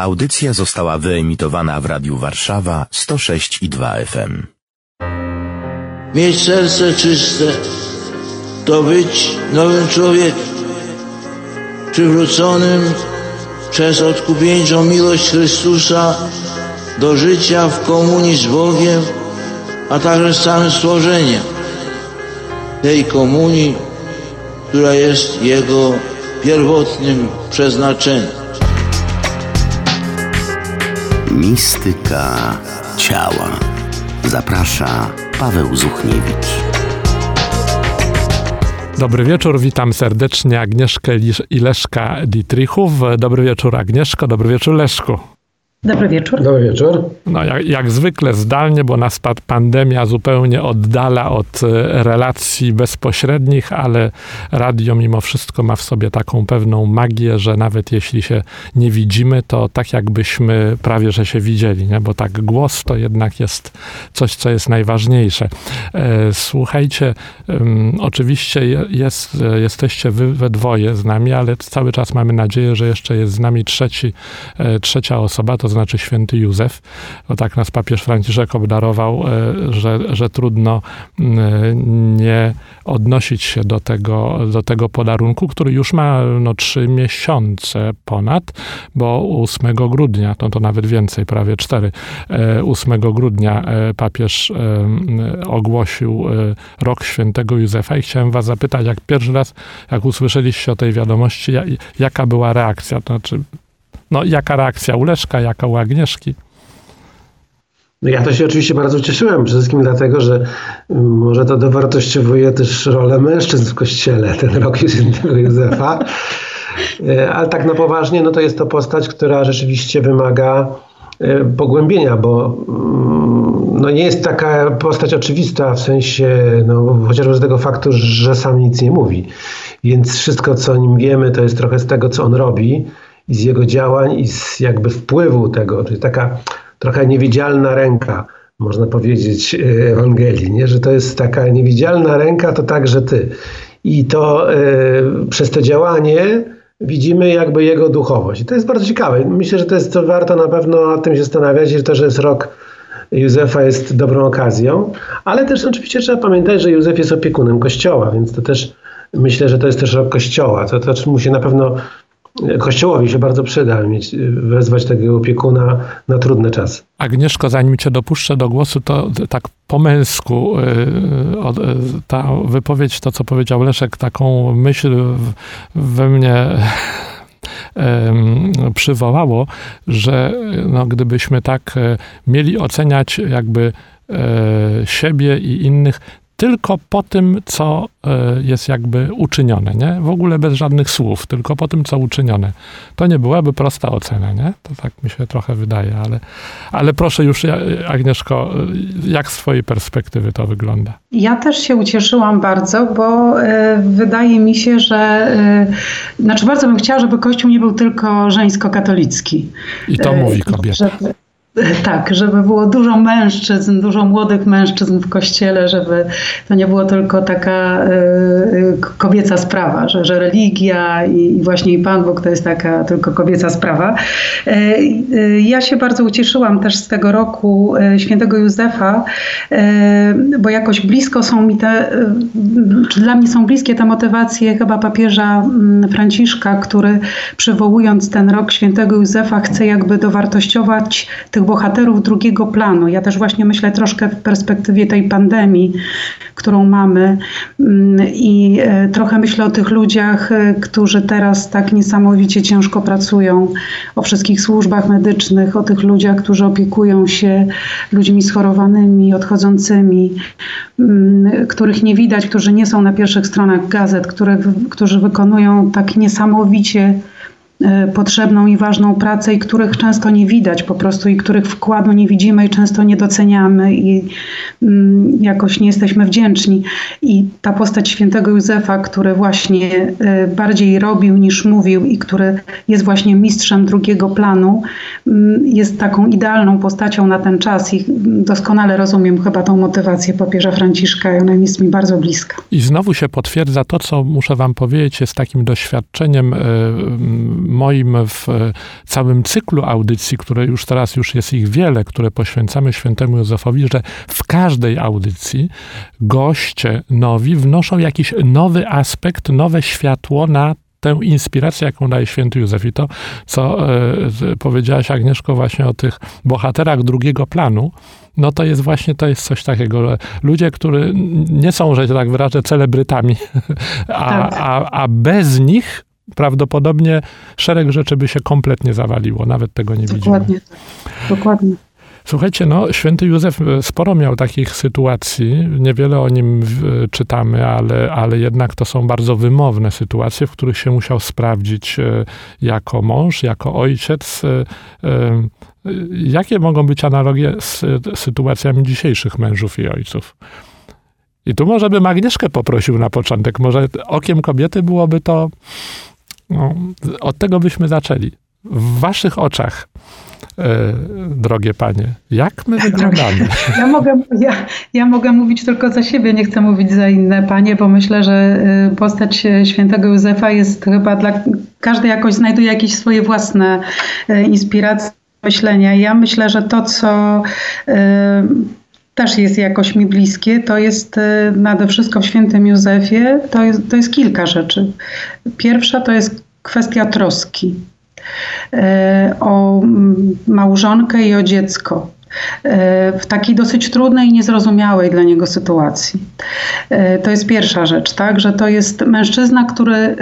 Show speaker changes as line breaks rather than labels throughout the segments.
Audycja została wyemitowana w Radiu Warszawa 106 i 2 FM.
Mieć serce czyste to być nowym człowiekiem, przywróconym przez odkupieńczą miłość Chrystusa do życia w komunii z Bogiem, a także z całym stworzeniem. Tej komunii, która jest Jego pierwotnym przeznaczeniem.
Mistyka ciała. Zaprasza Paweł Zuchniewicz.
Dobry wieczór, witam serdecznie Agnieszkę i Leszka Dietrichów. Dobry wieczór Agnieszko, dobry wieczór Leszku.
Dobry wieczór.
Dobry wieczór.
No, jak, jak, zwykle zdalnie, bo nas pandemia zupełnie oddala od e, relacji bezpośrednich, ale radio mimo wszystko ma w sobie taką pewną magię, że nawet jeśli się nie widzimy, to tak jakbyśmy prawie, że się widzieli, nie? bo tak głos to jednak jest coś, co jest najważniejsze. E, słuchajcie, oczywiście jest, jesteście wy we dwoje z nami, ale cały czas mamy nadzieję, że jeszcze jest z nami trzeci, e, trzecia osoba, to znaczy święty Józef. Bo tak nas papież Franciszek obdarował, e, że, że trudno nie odnosić się do tego, do tego podarunku, który już ma no, trzy miesiące ponad, bo 8 grudnia, to, to nawet więcej, prawie cztery, 8 e, grudnia e, papież ogłosił rok świętego Józefa i chciałem was zapytać, jak pierwszy raz, jak usłyszeliście o tej wiadomości, jaka była reakcja? To znaczy, no, jaka reakcja u Leszka, jaka u Agnieszki?
No ja to się oczywiście bardzo cieszyłem, przede wszystkim dlatego, że mm, może to dowartościowuje też rolę mężczyzn w kościele, ten rok świętego Józefa. E, ale tak na poważnie, no to jest to postać, która rzeczywiście wymaga e, pogłębienia, bo mm, no nie jest taka postać oczywista w sensie, no, chociażby z tego faktu, że sam nic nie mówi. Więc wszystko, co o nim wiemy, to jest trochę z tego, co on robi i z jego działań i z jakby wpływu tego, czyli taka trochę niewidzialna ręka, można powiedzieć, e, Ewangelii, nie? że to jest taka niewidzialna ręka, to także ty. I to y, przez to działanie widzimy jakby jego duchowość. I to jest bardzo ciekawe. Myślę, że to jest to warto na pewno nad tym się zastanawiać, że to, że jest rok Józefa jest dobrą okazją, ale też oczywiście trzeba pamiętać, że Józef jest opiekunem Kościoła, więc to też myślę, że to jest też rok Kościoła. To, to mu się na pewno Kościołowi się bardzo przyda mieć, wezwać takiego opiekuna na trudne czasy.
Agnieszko, zanim cię dopuszczę do głosu, to tak po męsku y, y, ta wypowiedź, to co powiedział Leszek, taką myśl we mnie przywołało, że no, gdybyśmy tak e, mieli oceniać jakby e, siebie i innych tylko po tym, co e, jest jakby uczynione, nie? W ogóle bez żadnych słów, tylko po tym, co uczynione. To nie byłaby prosta ocena, nie? To tak mi się trochę wydaje, ale, ale proszę już, Agnieszko, jak z twojej perspektywy to wygląda?
Ja też się ucieszyłam bardzo, bo y, wydaje mi się, że znaczy bardzo bym chciała, żeby Kościół nie był tylko żeńsko-katolicki.
I to mówi kobieta. Żeby,
Tak, żeby było dużo mężczyzn, dużo młodych mężczyzn w kościele, żeby to nie było tylko taka y, kobieca sprawa, że, że religia i, właśnie i Pan Bóg to jest taka tylko kobieca sprawa. Y, y, ja się bardzo ucieszyłam też z tego roku świętego Józefa, bo jakoś blisko są mi te, czy dla mnie są bliskie te motywacje chyba papieża mm, Franciszka, który przywołując ten rok świętego Józefa chce jakby dowartościować tych bohaterów drugiego planu. Ja też właśnie myślę troszkę w perspektywie tej pandemii, którą mamy mm, i e, trochę myślę o tych ludziach, e, którzy teraz tak niesamowicie ciężko pracują, o wszystkich służbach medycznych, o tych ludziach, którzy opiekują się ludźmi schorowanymi, odchodzącymi, mm, których nie widać, którzy nie są na pierwszych stronach gazet, które, którzy wykonują tak niesamowicie potrzebną i ważną pracę i których często nie widać po prostu i których wkładu nie widzimy i często nie doceniamy i mm, jakoś nie jesteśmy wdzięczni. I ta postać świętego Józefa, który właśnie e, bardziej robił niż mówił i który jest właśnie mistrzem drugiego planu, mm, jest taką idealną postacią na ten czas i doskonale rozumiem chyba tą motywację papieża Franciszka i ona jest mi bardzo bliska.
I znowu się potwierdza to, co muszę wam powiedzieć, jest takim doświadczeniem moim w całym cyklu audycji, które już teraz już jest ich wiele, które poświęcamy świętemu Józefowi, że w każdej audycji goście nowi wnoszą jakiś nowy aspekt, nowe światło na tę inspirację, jaką daje święty Józef. I to, co e, powiedziałaś Agnieszko właśnie o tych bohaterach drugiego planu, no to jest właśnie, to jest coś takiego, że ludzie, którzy nie są, że tak wyrażę, celebrytami, a, tak. a, a bez nich prawdopodobnie szereg rzeczy by się kompletnie zawaliło. Nawet tego nie
Dokładnie
widzimy.
Tak. Dokładnie.
Słuchajcie, no, święty Józef e, sporo miał takich sytuacji. Niewiele o nim w, czytamy, ale, ale jednak to są bardzo wymowne sytuacje, w których się musiał sprawdzić e, jako mąż, jako ojciec. E, jakie mogą być analogie z sytuacjami dzisiejszych mężów i ojców? I tu może bym Agnieszkę poprosił na początek. Może okiem kobiety byłoby to. No, od tego byśmy zaczęli. W waszych oczach E, drogie panie. Jak my wyglądamy?
Ja mogę, ja, ja mogę mówić tylko za siebie, nie chcę mówić za inne panie, bo myślę, że e, postać świętego Józefa jest chyba dla każdy jakoś znajduje jakieś swoje własne e, inspiracje myślenia. Ja myślę, że to, co też jest jakoś mi bliskie, to jest nade wszystko w świętym Józefie, to jest, to jest kilka rzeczy. Pierwsza to jest kwestia troski. E, o małżonkę i o dziecko e, w takiej dosyć trudnej i niezrozumiałej dla niego sytuacji. E, to jest pierwsza rzecz, tak, że to jest mężczyzna, który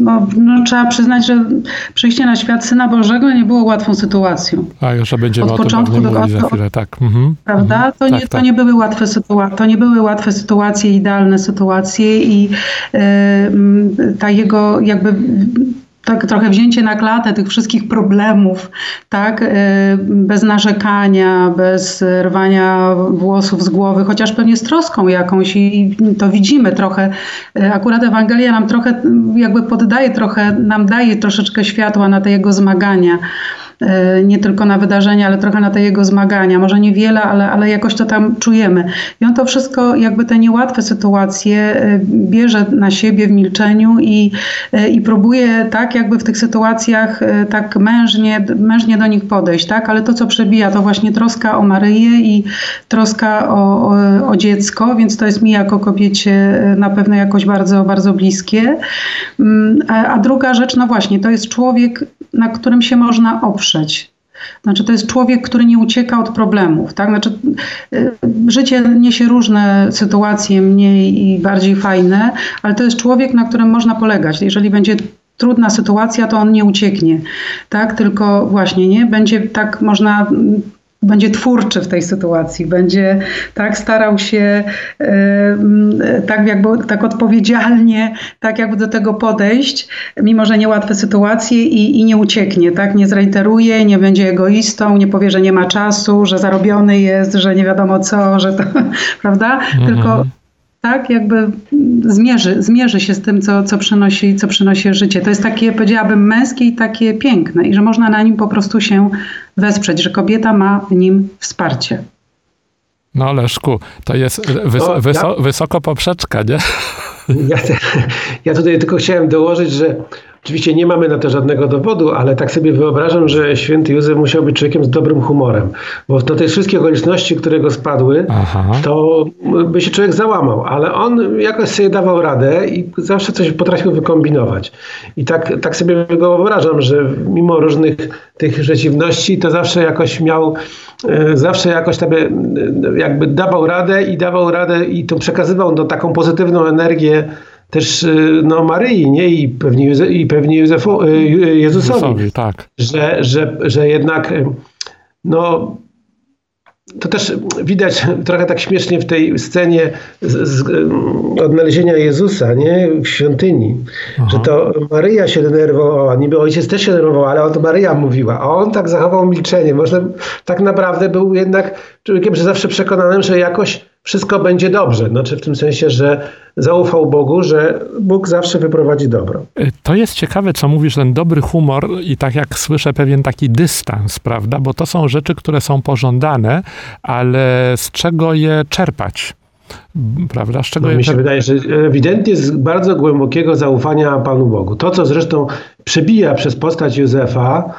no, no, trzeba przyznać, że przyjście na świat Syna Bożego nie było łatwą sytuacją.
A już będziemy Od początku do za chwilę, tak. Mhm.
Prawda? Mhm. To, tak, nie, tak. to nie były łatwe sytuacje, to nie były łatwe sytuacje, idealne sytuacje i y, ta jego jakby tak trochę wzięcie na klatę tych wszystkich problemów, tak, y, bez narzekania, bez rwania włosów z głowy, chociaż pewnie z troską jakąś i to widzimy trochę. Y, akurat Ewangelia nam trochę jakby poddaje trochę, nam daje troszeczkę światła na te jego zmagania. E, nie tylko na wydarzenia, ale trochę na te jego zmagania. Może niewiele, ale, ale jakoś to tam czujemy. I on to wszystko, jakby te niełatwe sytuacje e, bierze na siebie w milczeniu i, e, i próbuje tak jakby w tych sytuacjach tak mężnie, mężnie do nich podejść, tak? Ale to, co przebija, to właśnie troska o Maryję i troska o, o, o dziecko, więc to jest mi jako kobiecie na pewno jakoś bardzo, bardzo bliskie. Mm, a, a druga rzecz, no właśnie, to jest człowiek, na którym się można oprzeć. Znaczy, to jest człowiek, który nie ucieka od problemów. Tak? Znaczy, y, życie niesie różne sytuacje, mniej i bardziej fajne, ale to jest człowiek, na którym można polegać. Jeżeli będzie trudna sytuacja, to on nie ucieknie, tak? Tylko właśnie nie będzie tak można będzie twórczy w tej sytuacji, będzie tak starał się tak jakby tak odpowiedzialnie, tak jakby do tego podejść, mimo że niełatwe sytuacje i, i nie ucieknie, tak, nie zreiteruje, nie będzie egoistą, nie powie, że nie ma czasu, że zarobiony jest, że nie wiadomo co, że to, prawda, mhm. tylko tak, jakby zmierzy, zmierzy się z tym, co, co, przynosi, co przynosi życie. To jest takie, powiedziałabym, męskie i takie piękne i że można na nim po prostu się wesprzeć, że kobieta ma w nim wsparcie.
No Leszku, to jest wys o, ja, wysoko poprzeczka, nie?
Ja, ja tutaj tylko chciałem dołożyć, że Oczywiście nie mamy na to żadnego dowodu, ale tak sobie wyobrażam, że święty Józef musiał być człowiekiem z dobrym humorem, bo do tej wszystkich okoliczności, które go spadły, Aha. to by się człowiek załamał, ale on jakoś sobie dawał radę i zawsze coś potrafił wykombinować. I tak, tak sobie go wyobrażam, że mimo różnych tych przeciwności, to zawsze jakoś miał, e, zawsze jakoś sobie jakby dawał radę i dawał radę i to przekazywał no, taką pozytywną energię też y, no, Maryi, nie? I pewnie, Józe, i pewnie Józefo, y, Jezusowi, Jezusowi tak. że, że, że jednak y, no, to też widać trochę tak śmiesznie w tej scenie z, z, odnalezienia Jezusa nie? w świątyni, Aha. że to Maryja się denerwowała, niby ojciec też się denerwował, ale on to Maryja mówiła, a on tak zachował milczenie. Może tak naprawdę był jednak człowiekiem, że zawsze przekonanym, że jakoś wszystko będzie dobrze. Znaczy w tym sensie, że zaufał Bogu, że Bóg zawsze wyprowadzi dobro.
To jest ciekawe, co mówisz, ten dobry humor i tak jak słyszę, pewien taki dystans, prawda? Bo to są rzeczy, które są pożądane, ale z czego je czerpać? Prawda? Z czego
no, mi się wydaje, że ewidentnie z bardzo głębokiego zaufania Panu Bogu. To, co zresztą przebija przez postać Józefa,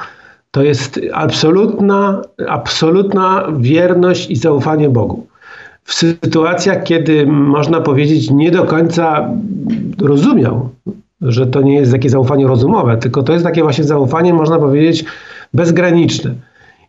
to jest absolutna, absolutna wierność i zaufanie Bogu. W sytuacjach, kiedy można powiedzieć, nie do końca rozumiał, że to nie jest takie zaufanie rozumowe, tylko to jest takie właśnie zaufanie, można powiedzieć, bezgraniczne.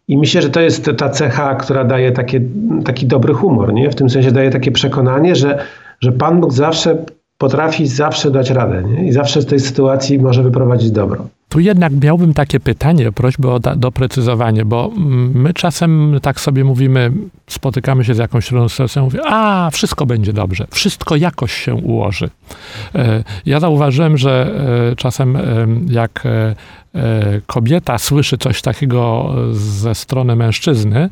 I myślę, że to jest ta cecha, która daje takie, taki dobry humor, nie? W tym sensie daje takie przekonanie, że, że Pan Bóg zawsze potrafi zawsze dać radę nie? i zawsze z tej sytuacji może wyprowadzić dobro.
Tu jednak miałbym takie pytanie, prośbę o doprecyzowanie, bo my czasem tak sobie mówimy, spotykamy się z jakąś sytuacją, mówię, a wszystko będzie dobrze, wszystko jakoś się ułoży. E, ja zauważyłem, że e, czasem jak e, E, kobieta słyszy coś takiego ze strony mężczyzny,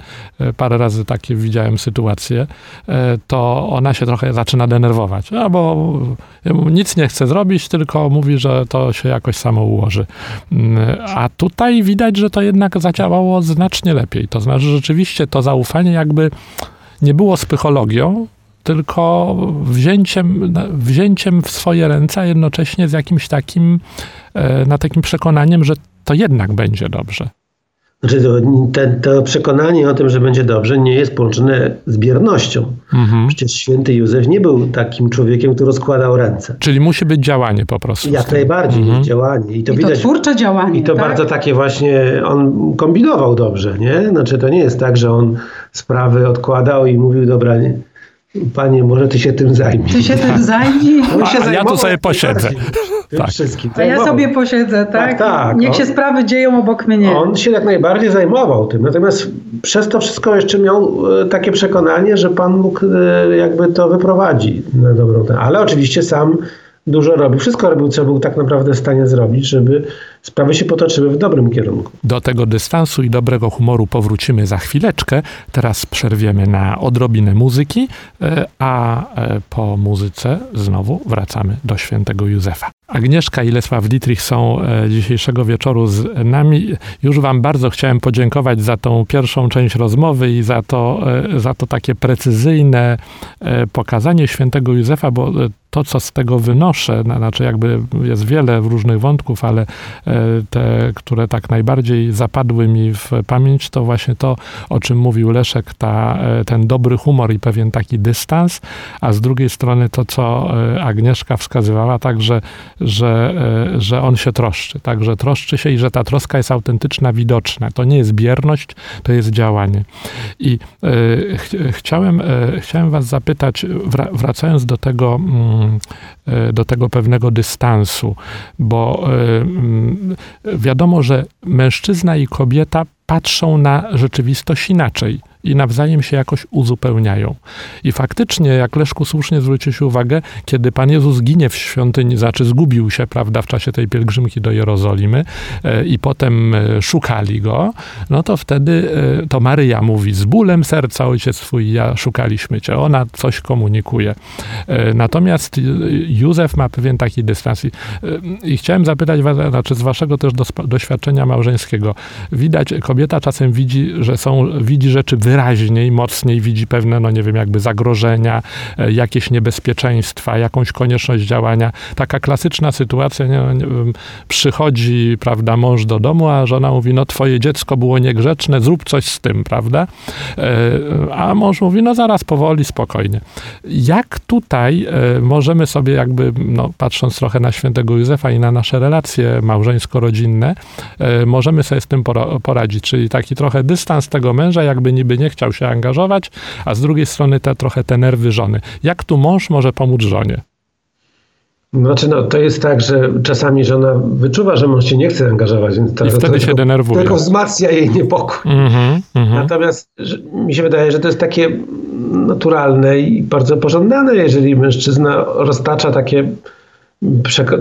parę razy takie widziałem sytuacje, to ona się trochę zaczyna denerwować. Albo nic nie chce zrobić, tylko mówi, że to się jakoś samo ułoży. Mm, a tutaj widać, że to jednak zadziałało znacznie lepiej. To znaczy, rzeczywiście to zaufanie jakby nie było psychologią, tylko wzięciem, wzięciem w swoje ręce, a jednocześnie z jakimś takim, e, na takim przekonaniem, że to jednak będzie dobrze.
Znaczy to, te, to przekonanie o tym, że będzie dobrze, nie jest połączone z biernością. Mhm. Przecież święty Józef nie był takim człowiekiem, który rozkładał ręce.
Czyli musi być działanie po prostu.
Jak najbardziej mhm. jest działanie.
I to, I widać, to twórcze działanie.
I to
tak?
bardzo takie właśnie, on kombinował dobrze, nie? Znaczy to nie jest tak, że on sprawy odkładał i mówił, dobra, nie, Panie, może ty się tym zajmij.
Ty się tym zajmij?
A, ja tu sobie posiedzę.
Tak. Wszystkim.
A ja sobie posiedzę, tak? tak, tak Niech on, się sprawy dzieją obok mnie.
On się jak najbardziej zajmował tym. Natomiast przez to wszystko jeszcze miał e, takie przekonanie, że Pan mógł e, jakby to wyprowadzi na dobrą Ale oczywiście sam dużo robił. Wszystko robił, co był tak naprawdę w stanie zrobić, żeby sprawy się potoczyły w dobrym kierunku.
Do tego dystansu i dobrego humoru powrócimy za chwileczkę. Teraz przerwiemy na odrobinę muzyki, e, a e, po muzyce znowu wracamy do świętego Józefa. Agnieszka i Lesław Dietrich są e, dzisiejszego wieczoru z nami. Już Wam bardzo chciałem podziękować za tą pierwszą część rozmowy i za to, za to takie precyzyjne pokazanie świętego Józefa, bo to, co z tego wynoszę, znaczy jakby jest wiele różnych wątków, ale E, te, które tak najbardziej zapadły mi w pamięć, to właśnie to, o czym mówił Leszek, ta, e, ten dobry humor i pewien taki dystans, a z drugiej strony to, co e, Agnieszka wskazywała, także, że, że on się troszczy, także troszczy się i że ta troska jest autentyczna, widoczna. To nie jest bierność, to jest działanie. I ch chciałem, chciałem was zapytać, wracając do tego, mm, do tego pewnego dystansu, bo wiadomo, że mężczyzna i kobieta patrzą na rzeczywistość inaczej i nawzajem się jakoś uzupełniają. I faktycznie, jak Leszku słusznie zwróciłeś uwagę, kiedy Pan Jezus ginie w świątyni, znaczy zgubił się, prawda, w czasie tej pielgrzymki do Jerozolimy e, i potem e, szukali go, no to wtedy e, to Maryja mówi, z bólem serca ojciec swój ja szukaliśmy cię. Ona coś komunikuje. Natomiast Józef ma pewien taki dystans. I, chciałem zapytać was, znaczy z waszego też doświadczenia małżeńskiego. Widać, kobieta czasem widzi, że są, widzi rzeczy wyraźniej, mocniej widzi pewne, no nie wiem, jakby zagrożenia, e, jakieś niebezpieczeństwa, jakąś konieczność działania. Taka klasyczna sytuacja, nie, nie, przychodzi, prawda, mąż do domu, a żona mówi, no twoje dziecko było niegrzeczne, zrób coś z tym, prawda? E, a mąż mówi, no zaraz powoli, spokojnie. Jak tutaj e, możemy sobie jakby, no patrząc trochę na świętego Józefa i na nasze relacje małżeńsko-rodzinne, możemy sobie z tym poradzić, czyli taki trochę dystans tego męża, jakby niby nie chciał się angażować, a z drugiej strony te, trochę te nerwy żony. Jak tu mąż może pomóc żonie?
Znaczy, no, to jest tak, że czasami żona wyczuwa, że mąż się nie chce angażować. Więc
to, I wtedy to, się denerwuje.
Tylko wzmacnia jej niepokój. Mm -hmm, Natomiast mi się wydaje, że to jest takie naturalne i bardzo pożądane, jeżeli mężczyzna roztacza takie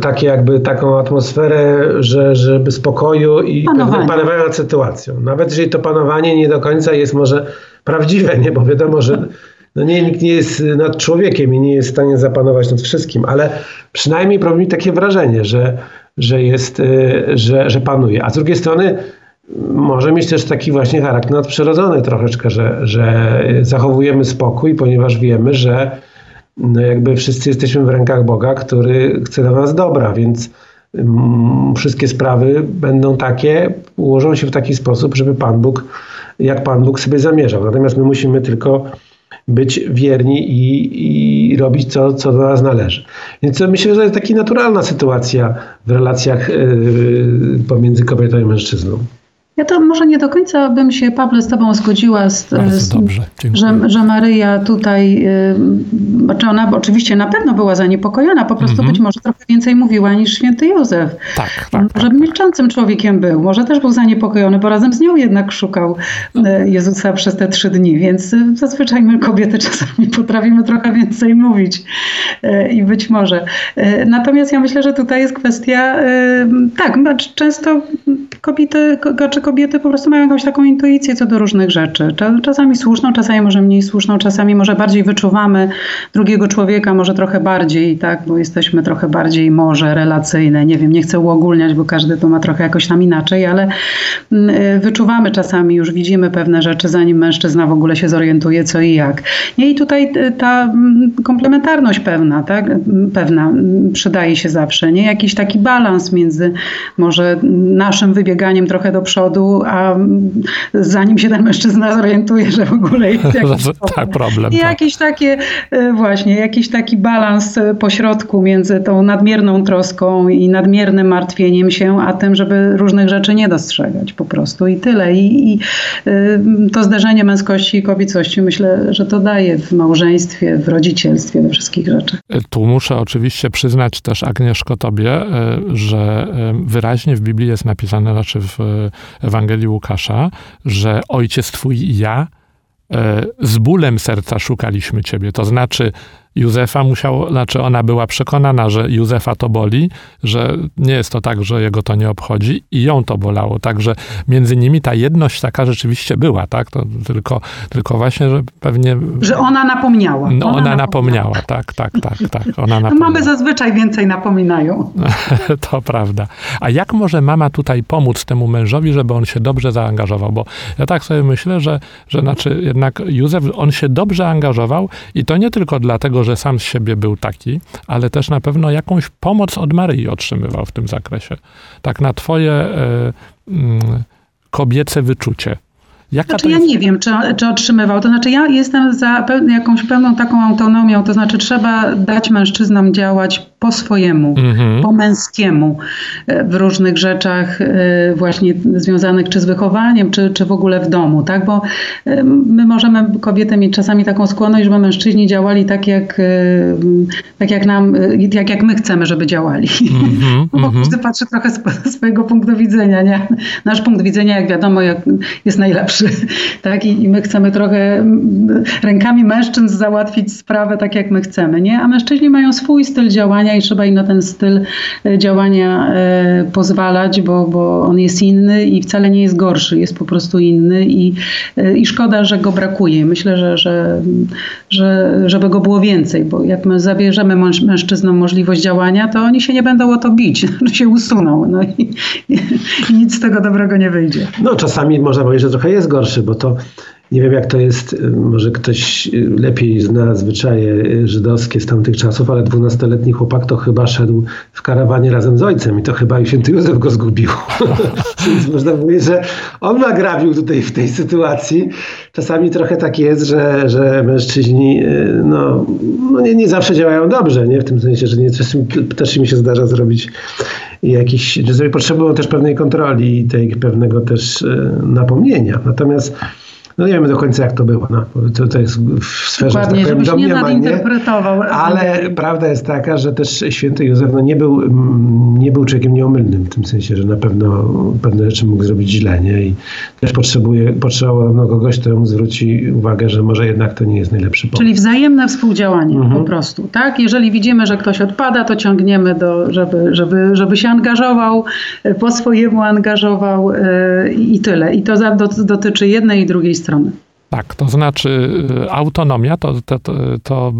takie jakby taką atmosferę, że, żeby spokoju i panowania nad sytuacją. Nawet jeżeli to panowanie nie do końca jest może prawdziwe, nie? bo wiadomo, że no nie, nikt nie jest nad człowiekiem i nie jest w stanie zapanować nad wszystkim, ale przynajmniej robi takie wrażenie, że, że jest, y, że, że panuje. A z drugiej strony może mieć też taki właśnie charakter nadprzyrodzony troszeczkę, że, że zachowujemy spokój, ponieważ wiemy, że no jakby wszyscy jesteśmy w rękach Boga, który chce dla nas dobra, więc mm, wszystkie sprawy będą takie, ułożą się w taki sposób, żeby Pan Bóg, jak Pan Bóg sobie zamierzał. Natomiast my musimy tylko być wierni i, i robić to, co do nas należy. Więc myślę, że to jest taka naturalna sytuacja w relacjach yy, pomiędzy kobietą i mężczyzną.
Ja to może nie do końca bym się, Pawle, z Tobą zgodziła, z, z, że, że Maryja tutaj, czy znaczy ona oczywiście na pewno była zaniepokojona, po prostu
Mhm.
być może trochę więcej mówiła niż święty Józef.
Tak, tak,
Może
tak.
milczącym człowiekiem był, może też był zaniepokojony, bo razem z nią jednak szukał e, Jezusa przez te trzy dni, więc e, zazwyczaj my kobiety czasami potrafimy trochę więcej mówić i być może. Natomiast ja myślę, że tutaj jest kwestia, tak, często kobiety, ko- czy kobiety po prostu mają jakąś taką intuicję co do różnych rzeczy. Cza- Czasami słuszną, czasami może mniej słuszną, czasami może bardziej wyczuwamy drugiego człowieka, może trochę bardziej, tak, bo jesteśmy trochę bardziej może relacyjne. Nie wiem, nie chcę uogólniać, bo każdy to ma trochę jakoś tam inaczej, ale mm, y, wyczuwamy czasami, już widzimy pewne rzeczy, zanim mężczyzna w ogóle się zorientuje co i jak. Nie, i tutaj y, ta mm, komplementarność pewna, tak, mm, pewna przydaje się zawsze, nie? Jakiś taki balans między może naszym wybieganiem trochę do przodu, a mm, zanim się ten mężczyzna zorientuje, że w ogóle jest jakiś
tak, problem.
i
Tak.
jakieś takie, e, właśnie, jakiś taki balans e, pośrodku między tą nadmierną troską i nadmiernym martwieniem się, a tym, żeby różnych rzeczy nie dostrzegać po prostu i tyle. I, i e, to zderzenie męskości i kobiecości myślę, że to daje w małżeństwie, w rodzicielstwie, we wszystkich rzeczach.
Tu muszę oczywiście przyznać też, Agnieszko, tobie, że wyraźnie w Biblii jest napisane, znaczy w Ewangelii Łukasza, że ojciec twój i ja e, z bólem serca szukaliśmy ciebie. To znaczy, Józefa musiał, znaczy ona była przekonana, że Józefa to boli, że nie jest to tak, że jego to nie obchodzi i ją to bolało. Także między nimi ta jedność taka rzeczywiście była, tak? To tylko, tylko właśnie, że pewnie
Że ona napomniała.
no, ona, napomniała. Tak, tak, tak, tak. Ona
No,
napomniała.
mamy zazwyczaj więcej napominają.
To prawda. A jak może mama tutaj pomóc temu mężowi, żeby on się dobrze zaangażował? Bo ja tak sobie myślę, że, że znaczy jednak Józef, on się dobrze angażował i to nie tylko dlatego, że sam z siebie był taki, ale też na pewno jakąś pomoc od Maryi otrzymywał w tym zakresie. Tak na twoje e, mm, kobiece wyczucie. Jaka
Znaczy
to
ja
jest...
nie wiem, czy, czy otrzymywał. To znaczy ja jestem za jakąś pełną taką autonomią, to znaczy trzeba dać mężczyznom działać po swojemu,
Mhm.
po męskiemu e, w różnych rzeczach e, właśnie związanych czy z wychowaniem, czy, czy w ogóle w domu, tak? Bo e, my możemy, kobiety, mieć czasami taką skłonność, żeby mężczyźni działali tak jak, tak jak nam, jak, jak my chcemy, żeby działali.
Mhm,
Bo
mhm.
każdy patrzy trochę z swojego punktu widzenia, nie? Nasz punkt widzenia, jak wiadomo, jak jest najlepszy, tak? I, I my chcemy trochę rękami mężczyzn załatwić sprawę tak, jak my chcemy, nie? A mężczyźni mają swój styl działania i trzeba im na ten styl e, działania e, pozwalać, bo, bo on jest inny i wcale nie jest gorszy, jest po prostu inny i, e, i szkoda, że go brakuje. Myślę, że, że, że żeby go było więcej, bo jak my zabierzemy męż, mężczyznom możliwość działania, to oni się nie będą o to bić, się usuną no i, i, i nic z tego dobrego nie wyjdzie.
No czasami można powiedzieć, że trochę jest gorszy, bo to nie wiem jak to jest, y, może ktoś y, lepiej zna zwyczaje y, żydowskie z tamtych czasów, ale dwunastoletni chłopak to chyba szedł w karawanie razem z ojcem i to chyba i święty Józef go zgubił. Więc można powiedzieć, że on nagrabił tutaj w tej sytuacji. Czasami trochę tak jest, że, że mężczyźni no, no nie, nie zawsze działają dobrze, nie? w tym sensie, że nie, czasem też im się zdarza zrobić jakiś, że sobie potrzebują też pewnej kontroli i tej pewnego też napomnienia. Natomiast no nie wiemy do końca jak to było. No, to, to jest w sferze
Dokładnie,
tak powiem,
żebyś nie nadinterpretował.
Ale prawda jest taka, że też święty Józef no, nie, był, mm, nie był człowiekiem nieomylnym w tym sensie, że na pewno pewne rzeczy mógł zrobić źle. Nie? I też potrzebuje, potrzebował no, kogoś, kto mu zwróci uwagę, że może jednak to nie jest najlepszy pomysł.
Czyli wzajemne współdziałanie
Mhm.
po prostu, tak? Jeżeli widzimy, że ktoś odpada, to ciągniemy do, żeby, żeby, żeby się angażował, e, po swojemu angażował e, i tyle. I to dotyczy jednej i drugiej strony strony.
Tak, to znaczy y, autonomia, to, to, to, to,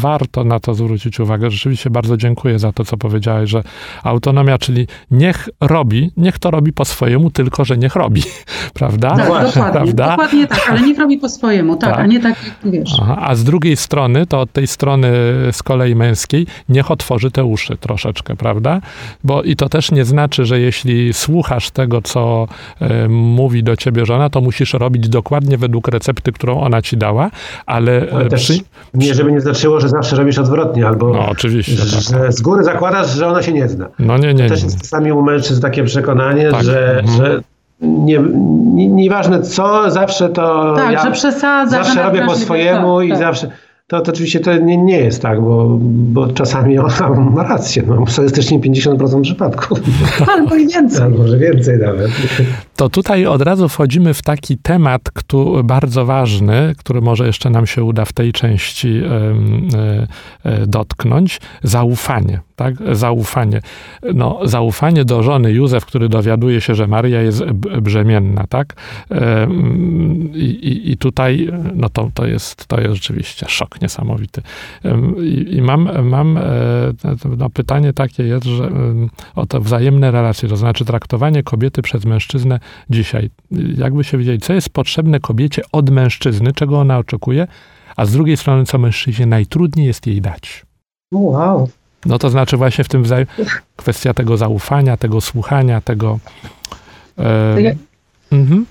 warto na to zwrócić uwagę. Rzeczywiście bardzo dziękuję za to, co powiedziałeś, że autonomia, czyli niech robi, niech to robi po swojemu, tylko że niech robi, prawda?
Tak, dokładnie,
prawda?
dokładnie tak, ale niech robi po swojemu, tak,
Tak.
a nie tak jak wiesz.
Aha, a z drugiej strony, to od tej strony z kolei męskiej, niech otworzy te uszy troszeczkę, prawda? Bo i to też nie znaczy, że jeśli słuchasz tego, co e, mówi do ciebie żona, to musisz robić dokładnie według recepty, którą ona ci dała, ale,
Ale
e,
też
przy...
nie, żeby nie znaczyło, że zawsze robisz odwrotnie, albo
No oczywiście, tak.
że z góry zakładasz, że ona się nie zna.
No nie, nie, nie.
Też jest czasami u mężczyzn takie przekonanie,
Tak.
że,
Mhm.
że nie, nie, nieważne co, zawsze to
Tak,
ja
że przesadza.
zawsze
że
robię po swojemu
tak,
i
tak.
zawsze... To, to oczywiście to nie, nie jest tak, bo, bo czasami ona ma rację. No, statystycznie 50% przypadków,
Albo i więcej.
albo może więcej nawet.
To tutaj od razu wchodzimy w taki temat, który bardzo ważny, który może jeszcze nam się uda w tej części e, e, dotknąć. Zaufanie, tak? Zaufanie. No, zaufanie do żony Józef, który dowiaduje się, że Maria jest brzemienna, tak? I, i tutaj, no to, to, jest, to jest rzeczywiście szok niesamowity. I, mam, mam e, no, pytanie takie jest, że o to wzajemne relacje, to znaczy traktowanie kobiety przez mężczyznę dzisiaj. Jakby się wiedzieli, co jest potrzebne kobiecie od mężczyzny, czego ona oczekuje, a z drugiej strony, co mężczyźnie najtrudniej jest jej dać.
Wow.
No to znaczy właśnie w tym kwestia tego zaufania, tego słuchania, tego... E,
To ja-
mhm.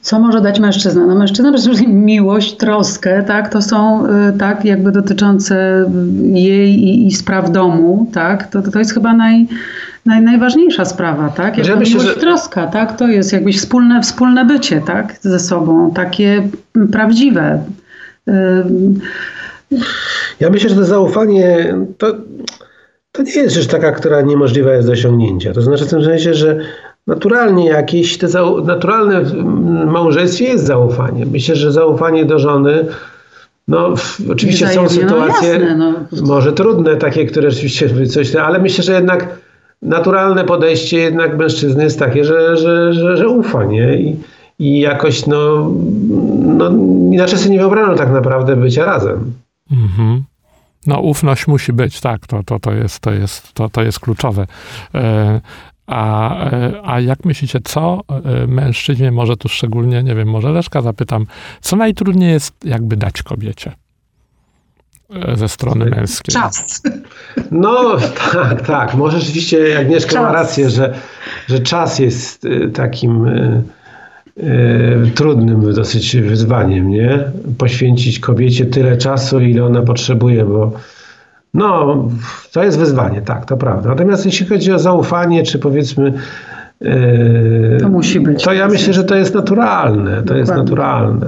Co może dać mężczyzna? No mężczyzna wszystkim miłość, troskę, tak? To są y, tak jakby dotyczące jej i, i spraw domu, tak? To, to jest chyba naj, naj, najważniejsza sprawa, tak?
Ja
Jakby
myślę, że-
troska, tak? To jest jakbyś wspólne, wspólne bycie, tak? Ze sobą, takie prawdziwe. Ym,
Ja myślę, że to zaufanie to, to nie jest rzecz taka, która niemożliwa jest do osiągnięcia. To znaczy w tym sensie, że naturalnie jakieś, te zau- naturalne w małżeństwie jest zaufanie. Myślę, że zaufanie do żony, no oczywiście są
Wzajemnie, no
sytuacje
jasne, no.
może trudne, takie, które rzeczywiście coś, ale myślę, że jednak naturalne podejście jednak mężczyzny jest takie, że, że, że, że ufa, nie? I, i jakoś no, no inaczej sobie nie wyobrażam tak naprawdę bycia razem.
Mhm. No ufność musi być, tak, to, to, to, jest, to, jest, to, to jest kluczowe. E, A, e, a jak myślicie, co e, mężczyźnie, może tu szczególnie, nie wiem, może Leszka zapytam, co najtrudniej jest jakby dać kobiecie ze strony męskiej?
czas.
No tak, tak. Może rzeczywiście Agnieszka ma
Czas.
rację, że, że czas jest y, takim y, y, trudnym dosyć wyzwaniem, nie? Poświęcić kobiecie tyle czasu, ile ona potrzebuje, bo no, to jest wyzwanie, tak, to prawda. Natomiast jeśli chodzi o zaufanie, czy powiedzmy y,
To musi być.
to ja myślę, że to jest naturalne, to jest
Dokładnie.
naturalne.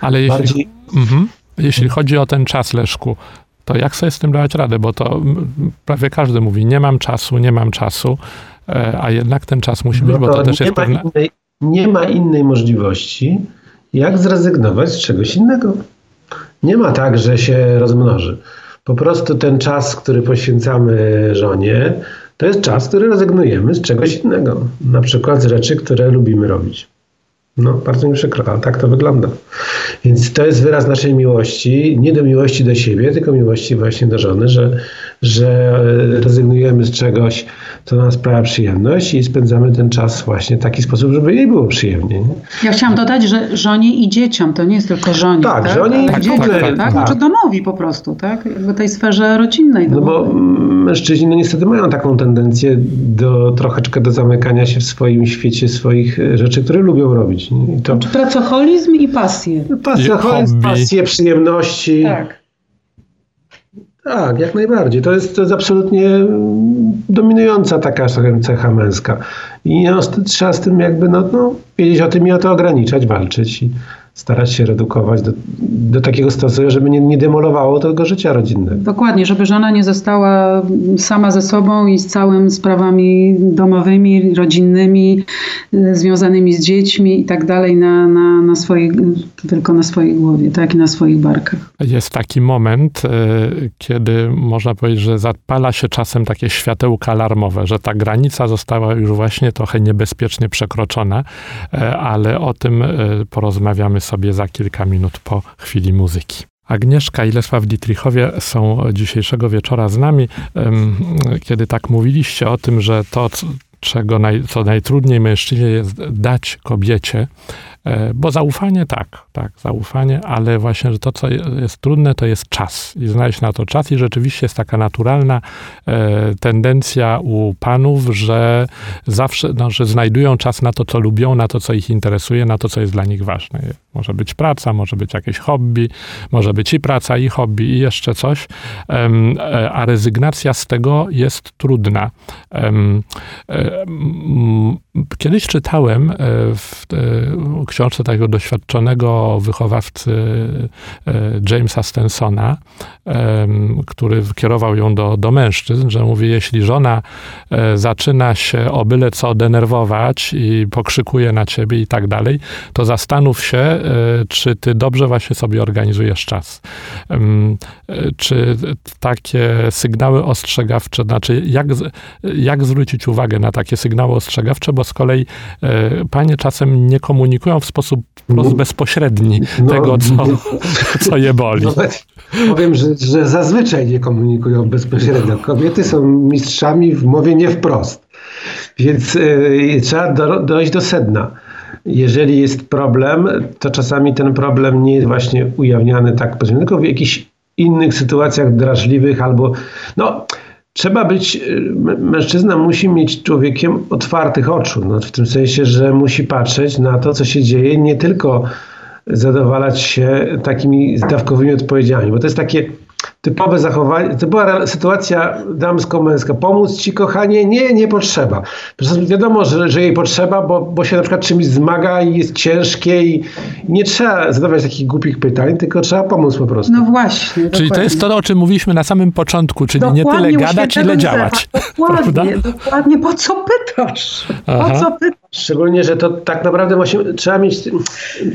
Ale jeśli,
Bardziej,
mhm, jeśli chodzi o ten czas, Leszku, to jak sobie z tym dawać radę? Bo to prawie każdy mówi, nie mam czasu, nie mam czasu, e, a jednak ten czas musi być,
no
bo to też jest pewne...
innej, nie ma innej możliwości, jak zrezygnować z czegoś innego. Nie ma tak, że się rozmnoży. Po prostu ten czas, który poświęcamy żonie, to jest czas, który rezygnujemy z czegoś innego. Na przykład z rzeczy, które lubimy robić. No, bardzo mi przykro, ale tak to wygląda. Więc to jest wyraz naszej miłości, nie do miłości do siebie, tylko miłości właśnie do żony, że, że rezygnujemy z czegoś, co nam sprawia przyjemność i spędzamy ten czas właśnie w taki sposób, żeby jej było przyjemnie. Nie?
Ja chciałam dodać, że żonie i dzieciom, to nie jest tylko żonie.
Tak,
tak?
żonie i
Ale
w
dzieciom,
ogóle,
tak?
tak.
Znaczy domowi po prostu, tak? Jakby tej sferze rodzinnej.
No bo
domowej.
mężczyźni no niestety mają taką tendencję do troszeczkę do zamykania się w swoim świecie swoich rzeczy, które lubią robić. Nie? I to
Czy pracoholizm i pasje.
hobby.
pasje, przyjemności.
Tak.
Tak, jak najbardziej. To jest, to jest absolutnie dominująca taka cecha męska. I no, trzeba z tym jakby no, no, wiedzieć o tym i o to ograniczać, walczyć i starać się redukować do, do takiego stopnia, żeby nie, nie demolowało tego życia rodzinnego.
Dokładnie, żeby żona nie została sama ze sobą i z całym sprawami domowymi, rodzinnymi, y, związanymi z dziećmi i tak dalej na, na, na swojej, tylko na swojej głowie, tak i na swoich barkach.
Jest taki moment, e, kiedy można powiedzieć, że zapala się czasem takie światełka alarmowe, że ta granica została już właśnie trochę niebezpiecznie przekroczona, e, ale o tym porozmawiamy sobie za kilka minut po chwili muzyki. Agnieszka i Lesław Dietrichowie są dzisiejszego wieczora z nami. Kiedy tak mówiliście o tym, że to, czego naj, co najtrudniej mężczyźnie jest dać kobiecie, bo zaufanie tak, tak, zaufanie, ale właśnie, że to, co jest trudne, to jest czas. I znaleźć na to czas i rzeczywiście jest taka naturalna e, tendencja u panów, że zawsze, no, że znajdują czas na to, co lubią, na to, co ich interesuje, na to, co jest dla nich ważne. Może być praca, może być jakieś hobby, może być i praca, i hobby, i jeszcze coś, e, a rezygnacja z tego jest trudna. E, kiedyś czytałem e, w książce takiego doświadczonego wychowawcy e, Jamesa Stensona, który kierował ją do, do mężczyzn, że mówi, jeśli żona e, zaczyna się o byle co denerwować i pokrzykuje na ciebie i tak dalej, to zastanów się, e, czy ty dobrze właśnie sobie organizujesz czas. Czy takie sygnały ostrzegawcze, znaczy jak, jak zwrócić uwagę na takie sygnały ostrzegawcze, bo z kolei panie czasem nie komunikują w sposób wprost no. bezpośredni no, tego, co, co je boli. No,
powiem, że, że zazwyczaj nie komunikują bezpośrednio. Kobiety są mistrzami w mowie nie wprost. Więc y, trzeba do, dojść do sedna. Jeżeli jest problem, to czasami ten problem nie jest właśnie ujawniany tak tylko w jakichś innych sytuacjach drażliwych albo no trzeba być, y, mężczyzna musi mieć człowiekiem otwartych oczu, no, w tym sensie, że musi patrzeć na to, co się dzieje, nie tylko zadowalać się takimi zdawkowymi odpowiedziami, bo to jest takie typowe zachowanie, to była sytuacja damsko-męska. Pomóc ci, kochanie? Nie, nie potrzeba. Przecież wiadomo, że, że jej potrzeba, bo, bo się na przykład czymś zmaga i jest ciężkie i, nie trzeba zadawać takich głupich pytań, tylko trzeba pomóc po prostu.
No właśnie.
Czyli
dokładnie.
to jest to, o czym mówiliśmy na samym początku, czyli dokładnie nie tyle gadać, ile działać.
Dokładnie, dokładnie. Po co pytasz? Po co pytasz?
Szczególnie, że to tak naprawdę właśnie, trzeba mieć,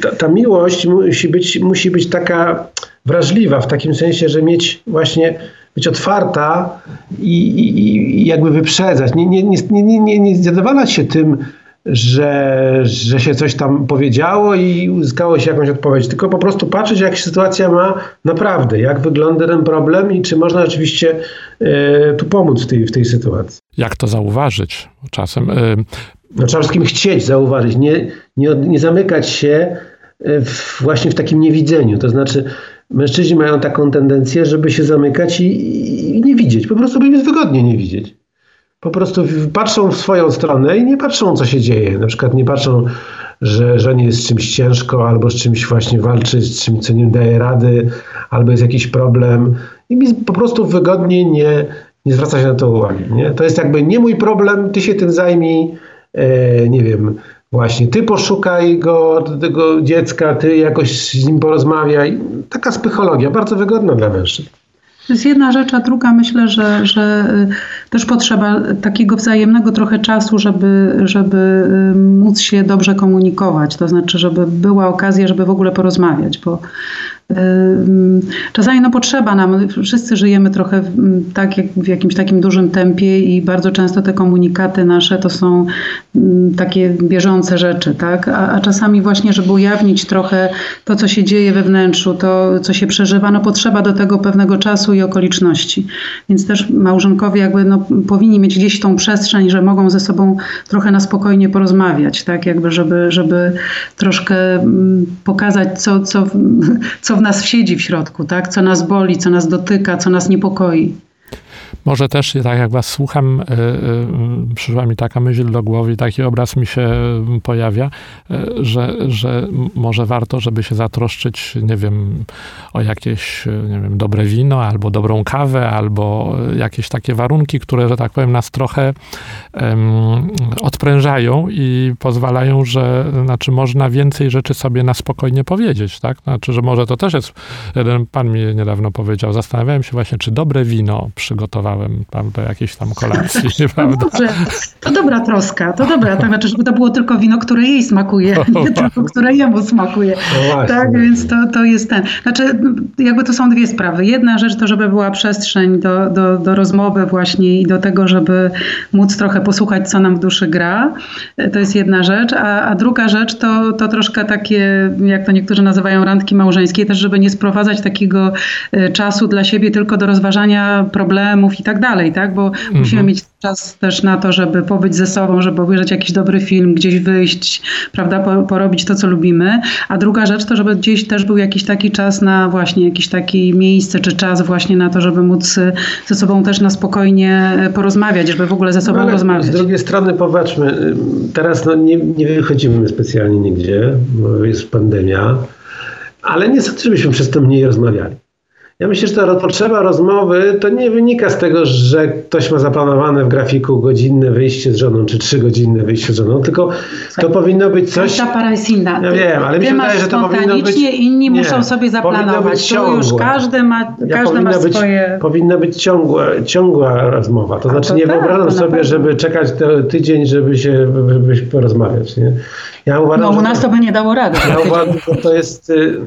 ta, ta miłość musi być, musi być taka wrażliwa, w takim sensie, że mieć właśnie, być otwarta i, i, i jakby wyprzedzać. Nie, nie, nie, nie, nie, nie zadowalać się tym, że, że się coś tam powiedziało i uzyskało się jakąś odpowiedź, tylko po prostu patrzeć, jak sytuacja ma naprawdę, jak wygląda ten problem i czy można oczywiście e, tu pomóc w tej, w tej sytuacji.
Jak to zauważyć czasem? E...
No, trzeba wszystkim chcieć zauważyć, nie, nie, nie zamykać się w, właśnie w takim niewidzeniu. To znaczy, mężczyźni mają taką tendencję, żeby się zamykać i, i nie widzieć. Po prostu by jest wygodnie nie widzieć. Po prostu patrzą w swoją stronę i nie patrzą, co się dzieje. Na przykład nie patrzą, że żonie jest z czymś ciężko, albo z czymś właśnie walczy, z czymś, co nie daje rady, albo jest jakiś problem. I mi po prostu wygodnie nie, nie zwraca się na to uwagi. Nie? To jest jakby nie mój problem, ty się tym zajmij, e, nie wiem, Właśnie, ty poszukaj go, tego dziecka, ty jakoś z nim porozmawiaj. Taka psychologia, bardzo wygodna dla mężczyzn.
To jest jedna rzecz, a druga myślę, że, że y, też potrzeba takiego wzajemnego trochę czasu, żeby, żeby y, móc się dobrze komunikować. To znaczy, żeby była okazja, żeby w ogóle porozmawiać, bo Czasami no potrzeba nam, wszyscy żyjemy trochę tak, jak w jakimś takim dużym tempie i bardzo często te komunikaty nasze to są takie bieżące rzeczy, tak? A, a, czasami właśnie, żeby ujawnić trochę to, co się dzieje we wnętrzu, to, co się przeżywa, no potrzeba do tego pewnego czasu i okoliczności. Więc też małżonkowie jakby no, powinni mieć gdzieś tą przestrzeń, że mogą ze sobą trochę na spokojnie porozmawiać, tak? Jakby, żeby, żeby troszkę pokazać, co, co, co w nas siedzi w środku, tak? co nas boli, co nas dotyka, co nas niepokoi.
Może też, tak jak was słucham, y, y, przyszła mi taka myśl do głowy, taki obraz mi się pojawia, y, że, że może warto, żeby się zatroszczyć, nie wiem, o jakieś, nie wiem, dobre wino, albo dobrą kawę, albo jakieś takie warunki, które, że tak powiem, nas trochę um, odprężają i pozwalają, że, znaczy można więcej rzeczy sobie na spokojnie powiedzieć, tak? Znaczy, że może to też jest, jeden pan mi niedawno powiedział, zastanawiałem się właśnie, czy dobre wino przygotowałem potrzebowałem, prawda, jakiejś tam kolacji, prawda?
Dobrze, to dobra troska, to dobra, to znaczy, żeby to było tylko wino, które jej smakuje, nie tylko które jemu smakuje.
No.
Tak, więc to, to jest ten. Znaczy, jakby to są dwie sprawy. Jedna rzecz to, żeby była przestrzeń do, do, do rozmowy właśnie i do tego, żeby móc trochę posłuchać, co nam w duszy gra. To jest jedna rzecz. A, a druga rzecz to, to troszkę takie, jak to niektórzy nazywają, randki małżeńskie, też żeby nie sprowadzać takiego e, czasu dla siebie tylko do rozważania problemów i tak dalej, tak? Bo musimy mieć czas też na to, żeby pobyć ze sobą, żeby obejrzeć jakiś dobry film, gdzieś wyjść, prawda, po, porobić to, co lubimy. A druga rzecz to, żeby gdzieś też był jakiś taki czas na właśnie jakieś takie miejsce czy czas właśnie na to, żeby móc e, ze sobą też na spokojnie e, porozmawiać, żeby w ogóle ze sobą
No,
rozmawiać.
Z drugiej strony popatrzmy, y, teraz no nie, nie wychodzimy specjalnie nigdzie, bo jest pandemia, ale nie sądzę, żebyśmy przez to mniej rozmawiali. Ja myślę, że ta potrzeba rozmowy to nie wynika z tego, że ktoś ma zaplanowane w grafiku godzinne wyjście z żoną, czy trzygodzinne wyjście z żoną, tylko to powinno być coś...
Ta para jest inna.
Ja wiem, ale mi
Ty
się
masz
wydaje, że to powinno być-
inni
Nie,
muszą sobie zaplanować. To już każdy ma,
Ja
każdy ma
powinna, być,
swoje...
powinna być ciągła, ciągła rozmowa. To znaczy
to
nie
tak,
wyobrażam sobie, żeby czekać tydzień, żeby się żeby się porozmawiać. Nie? Ja uważam,
No u nas to by nie dało rady.
ja uważam, że to jest y,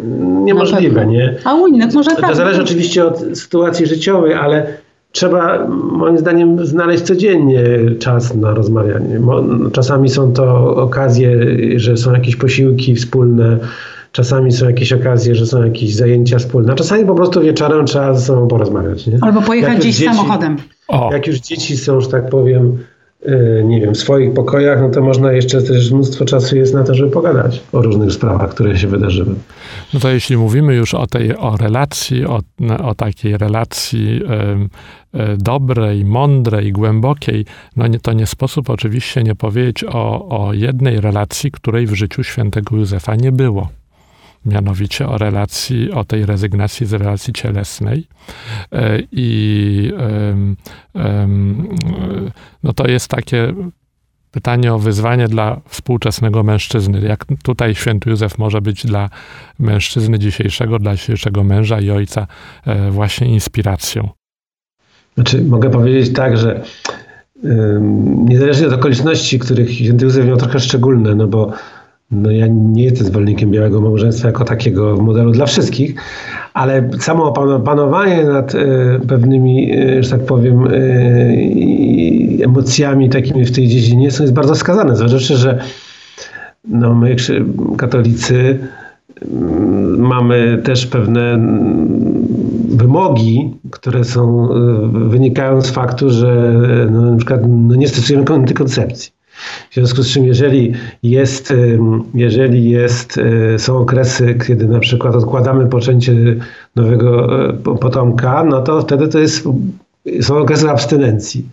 niemożliwe.
pewno.
Nie?
A u innych może tak.
To zależy oczywiście od sytuacji życiowej, ale trzeba moim zdaniem znaleźć codziennie czas na rozmawianie. Czasami są to okazje, że są jakieś posiłki wspólne, czasami są jakieś okazje, że są jakieś zajęcia wspólne, a czasami po prostu wieczorem trzeba ze sobą porozmawiać. Nie?
Albo pojechać gdzieś
dzieci-
samochodem.
O,
Jak już dzieci są, że tak powiem, nie wiem, swoich pokojach, no to można jeszcze też mnóstwo czasu jest na to, żeby pogadać o różnych sprawach, które się wydarzyły.
no to jeśli mówimy już o tej, o relacji, o, o takiej relacji em, e, dobrej, mądrej, głębokiej, no nie, to nie sposób oczywiście nie powiedzieć o, o jednej relacji, której w życiu świętego Józefa nie było. Mianowicie o relacji, o tej rezygnacji z relacji cielesnej. E, I no to jest takie pytanie o wyzwanie dla współczesnego mężczyzny. Jak tutaj święty Józef może być dla mężczyzny dzisiejszego, dla dzisiejszego męża i ojca e, właśnie inspiracją.
Znaczy, mogę powiedzieć tak, że niezależnie od okoliczności, których święty Józef miał trochę szczególne, no bo no ja nie jestem zwolennikiem białego małżeństwa jako takiego modelu dla wszystkich, ale samo panowanie nad e, pewnymi, e, że tak powiem, e, emocjami takimi w tej dziedzinie jest bardzo wskazane. Zważywszy, że no, my katolicy mm, mamy też pewne mm, wymogi, które są, wynikają z faktu, że no, na przykład no, nie stosujemy antykoncepcji. W związku z czym, jeżeli jest, jeżeli jest, y, są okresy, kiedy na przykład odkładamy poczęcie nowego po- potomka, no to wtedy to jest, są okresy abstynencji.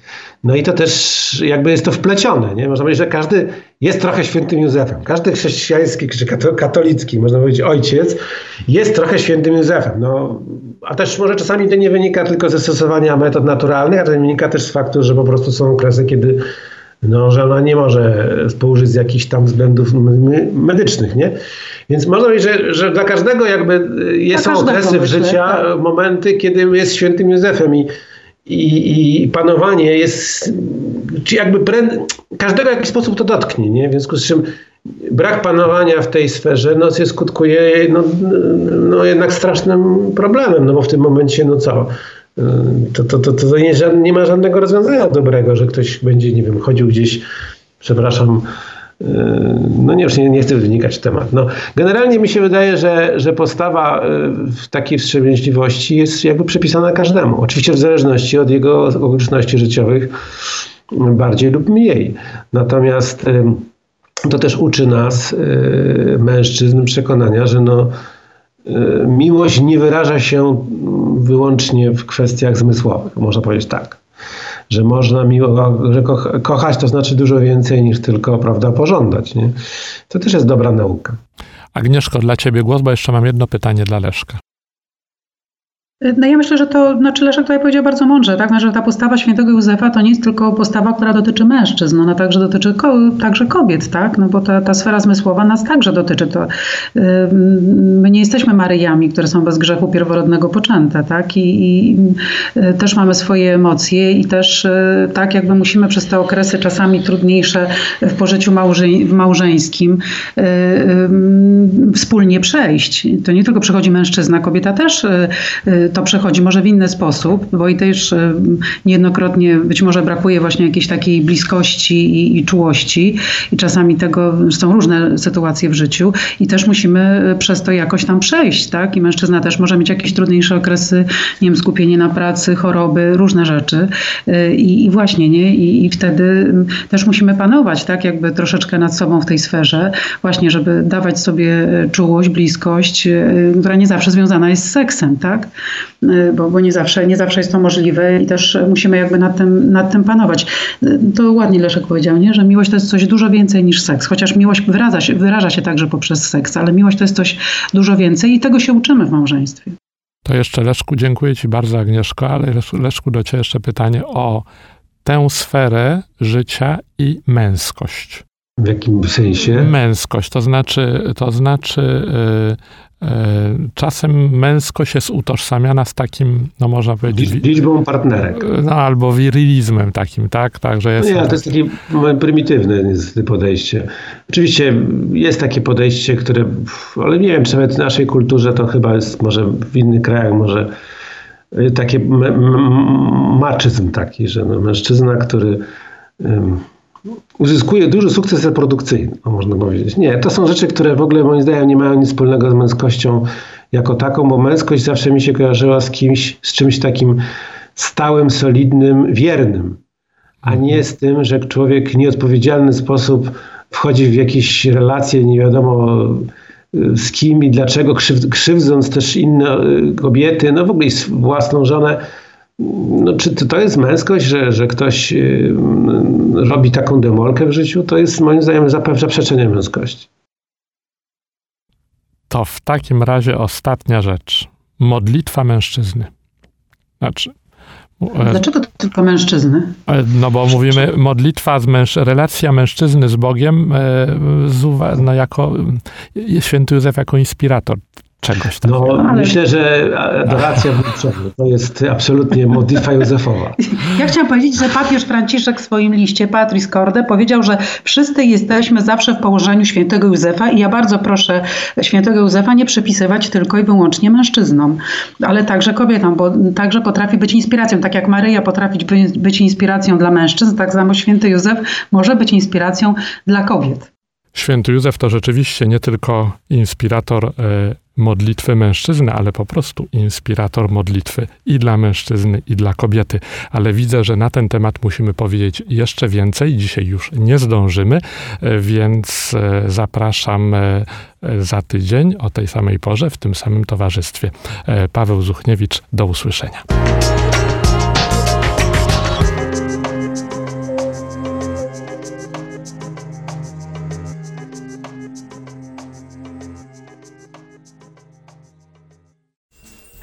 No i to też jakby jest to wplecione. Nie? Można powiedzieć, że każdy jest trochę świętym Józefem. Każdy chrześcijański czy kato- katolicki, można powiedzieć ojciec, jest trochę świętym Józefem. No, a też może czasami to nie wynika tylko ze stosowania metod naturalnych, a to wynika też z faktu, że po prostu są okresy, kiedy no, że ona nie może współżyć z jakichś tam względów medycznych, nie? Więc można powiedzieć, że, że dla każdego jakby y, są okresy w życia,
tak.
momenty, kiedy jest świętym Józefem i, i, i panowanie jest, czy jakby pre, każdego w jakiś sposób to dotknie, nie? W związku z czym brak panowania w tej sferze no, się skutkuje no, no, jednak strasznym problemem, no bo w tym momencie, no co, to, to, to, to nie, nie ma żadnego rozwiązania dobrego, że ktoś będzie, nie wiem, chodził gdzieś, przepraszam, y, no nie, już nie, nie chcę wynikać temat. No, generalnie mi się wydaje, że, że postawa y, w takiej wstrzemięźliwości jest jakby przypisana każdemu. Oczywiście w zależności od jego okoliczności życiowych bardziej lub mniej. Natomiast ym, to też uczy nas, y, mężczyzn, przekonania, że no, y, miłość nie wyraża się wyłącznie w kwestiach zmysłowych. Można powiedzieć tak. Że można miło, że koch, kochać to znaczy dużo więcej niż tylko prawda, pożądać. Nie? To też jest dobra nauka.
Agnieszko, dla ciebie głos, bo jeszcze mam jedno pytanie dla Leszka.
No ja myślę, że to, znaczy Leszek tutaj powiedział bardzo mądrze, tak? że ta postawa świętego Józefa to nie jest tylko postawa, która dotyczy mężczyzn, ona także dotyczy ko także kobiet, tak? No bo ta, ta sfera zmysłowa nas także dotyczy. To, yy, my nie jesteśmy Maryjami, które są bez grzechu pierworodnego poczęte, tak? I, i yy, też mamy swoje emocje i też yy, tak jakby musimy przez te okresy czasami trudniejsze w pożyciu małże małżeńskim y, y, wspólnie przejść. To nie tylko przychodzi mężczyzna, kobieta też y, to przechodzi może w inny sposób, bo i też e, niejednokrotnie być może brakuje właśnie jakiejś takiej bliskości i, i czułości i czasami tego są różne sytuacje w życiu i też musimy e, przez to jakoś tam przejść, tak? I mężczyzna też może mieć jakieś trudniejsze okresy, nie wiem, skupienie na pracy, choroby, różne rzeczy e, i, i właśnie, nie? I, I wtedy też musimy panować, tak? Jakby troszeczkę nad sobą w tej sferze, właśnie, żeby dawać sobie czułość, bliskość, która nie zawsze związana jest z seksem, tak? Y, bo, bo nie, zawsze, nie zawsze jest to możliwe i też musimy jakby nad tym, nad tym panować. Y, to ładnie Leszek powiedział, nie? że miłość to jest coś dużo więcej niż seks, chociaż miłość wyraża się, wyraża się także poprzez seks, ale miłość to jest coś dużo więcej i tego się uczymy w małżeństwie.
To jeszcze Leszku, dziękuję Ci bardzo Agnieszko, ale Leszku do Ciebie jeszcze pytanie o tę sferę życia i męskość.
W jakim sensie?
Męskość, to znaczy, to znaczy yy, E, czasem męskość jest utożsamiana z takim, no można powiedzieć...
Liczbą partnerek.
No albo wirilizmem takim, tak? tak że jest
no nie, to jest takie prymitywne niestety podejście. Oczywiście jest takie podejście, które, ale nie wiem, czy nawet w naszej kulturze to chyba jest, może w innych krajach, może y, takie maczyzm taki, że no, mężczyzna, który uzyskuje duży sukces reprodukcyjny, można powiedzieć. Nie, to są rzeczy, które w ogóle moim zdaniem nie mają nic wspólnego z męskością jako taką, bo męskość zawsze mi się kojarzyła z kimś, z czymś takim stałym, solidnym, wiernym, a nie z tym, że człowiek w nieodpowiedzialny sposób wchodzi w jakieś relacje, nie wiadomo z kim i dlaczego, krzywdząc też inne y, kobiety, no w ogóle własną żonę no, czy to jest męskość, że, że ktoś yy, robi taką demolkę w życiu? To jest moim zdaniem zaprzeczenie męskości.
To w takim razie ostatnia rzecz. Modlitwa mężczyzny. Znaczy,
E, Dlaczego to tylko mężczyzny?
E, no bo mówimy modlitwa, z męż relacja mężczyzny z Bogiem e, z, no jako święty Józef jako inspirator czegoś
takiego. No, Ale... myślę, że adoracja w to jest absolutnie modlitwa Józefowa.
Ja chciałam powiedzieć, że papież Franciszek w swoim liście Patris Corde powiedział, że wszyscy jesteśmy zawsze w położeniu świętego Józefa i ja bardzo proszę świętego Józefa nie przypisywać tylko i wyłącznie mężczyznom, ale także kobietom, bo także potrafi być inspiracją. Tak jak Maryja potrafi być inspiracją dla mężczyzn, tak samo święty Józef może być inspiracją dla kobiet.
Święty Józef to rzeczywiście nie tylko inspirator e, modlitwy mężczyzny, ale po prostu inspirator modlitwy i dla mężczyzny, i dla kobiety. Ale widzę, że na ten temat musimy powiedzieć jeszcze więcej. Dzisiaj już nie zdążymy, e, więc e, zapraszam za tydzień o tej samej porze w tym samym towarzystwie. Paweł Zuchniewicz, do usłyszenia.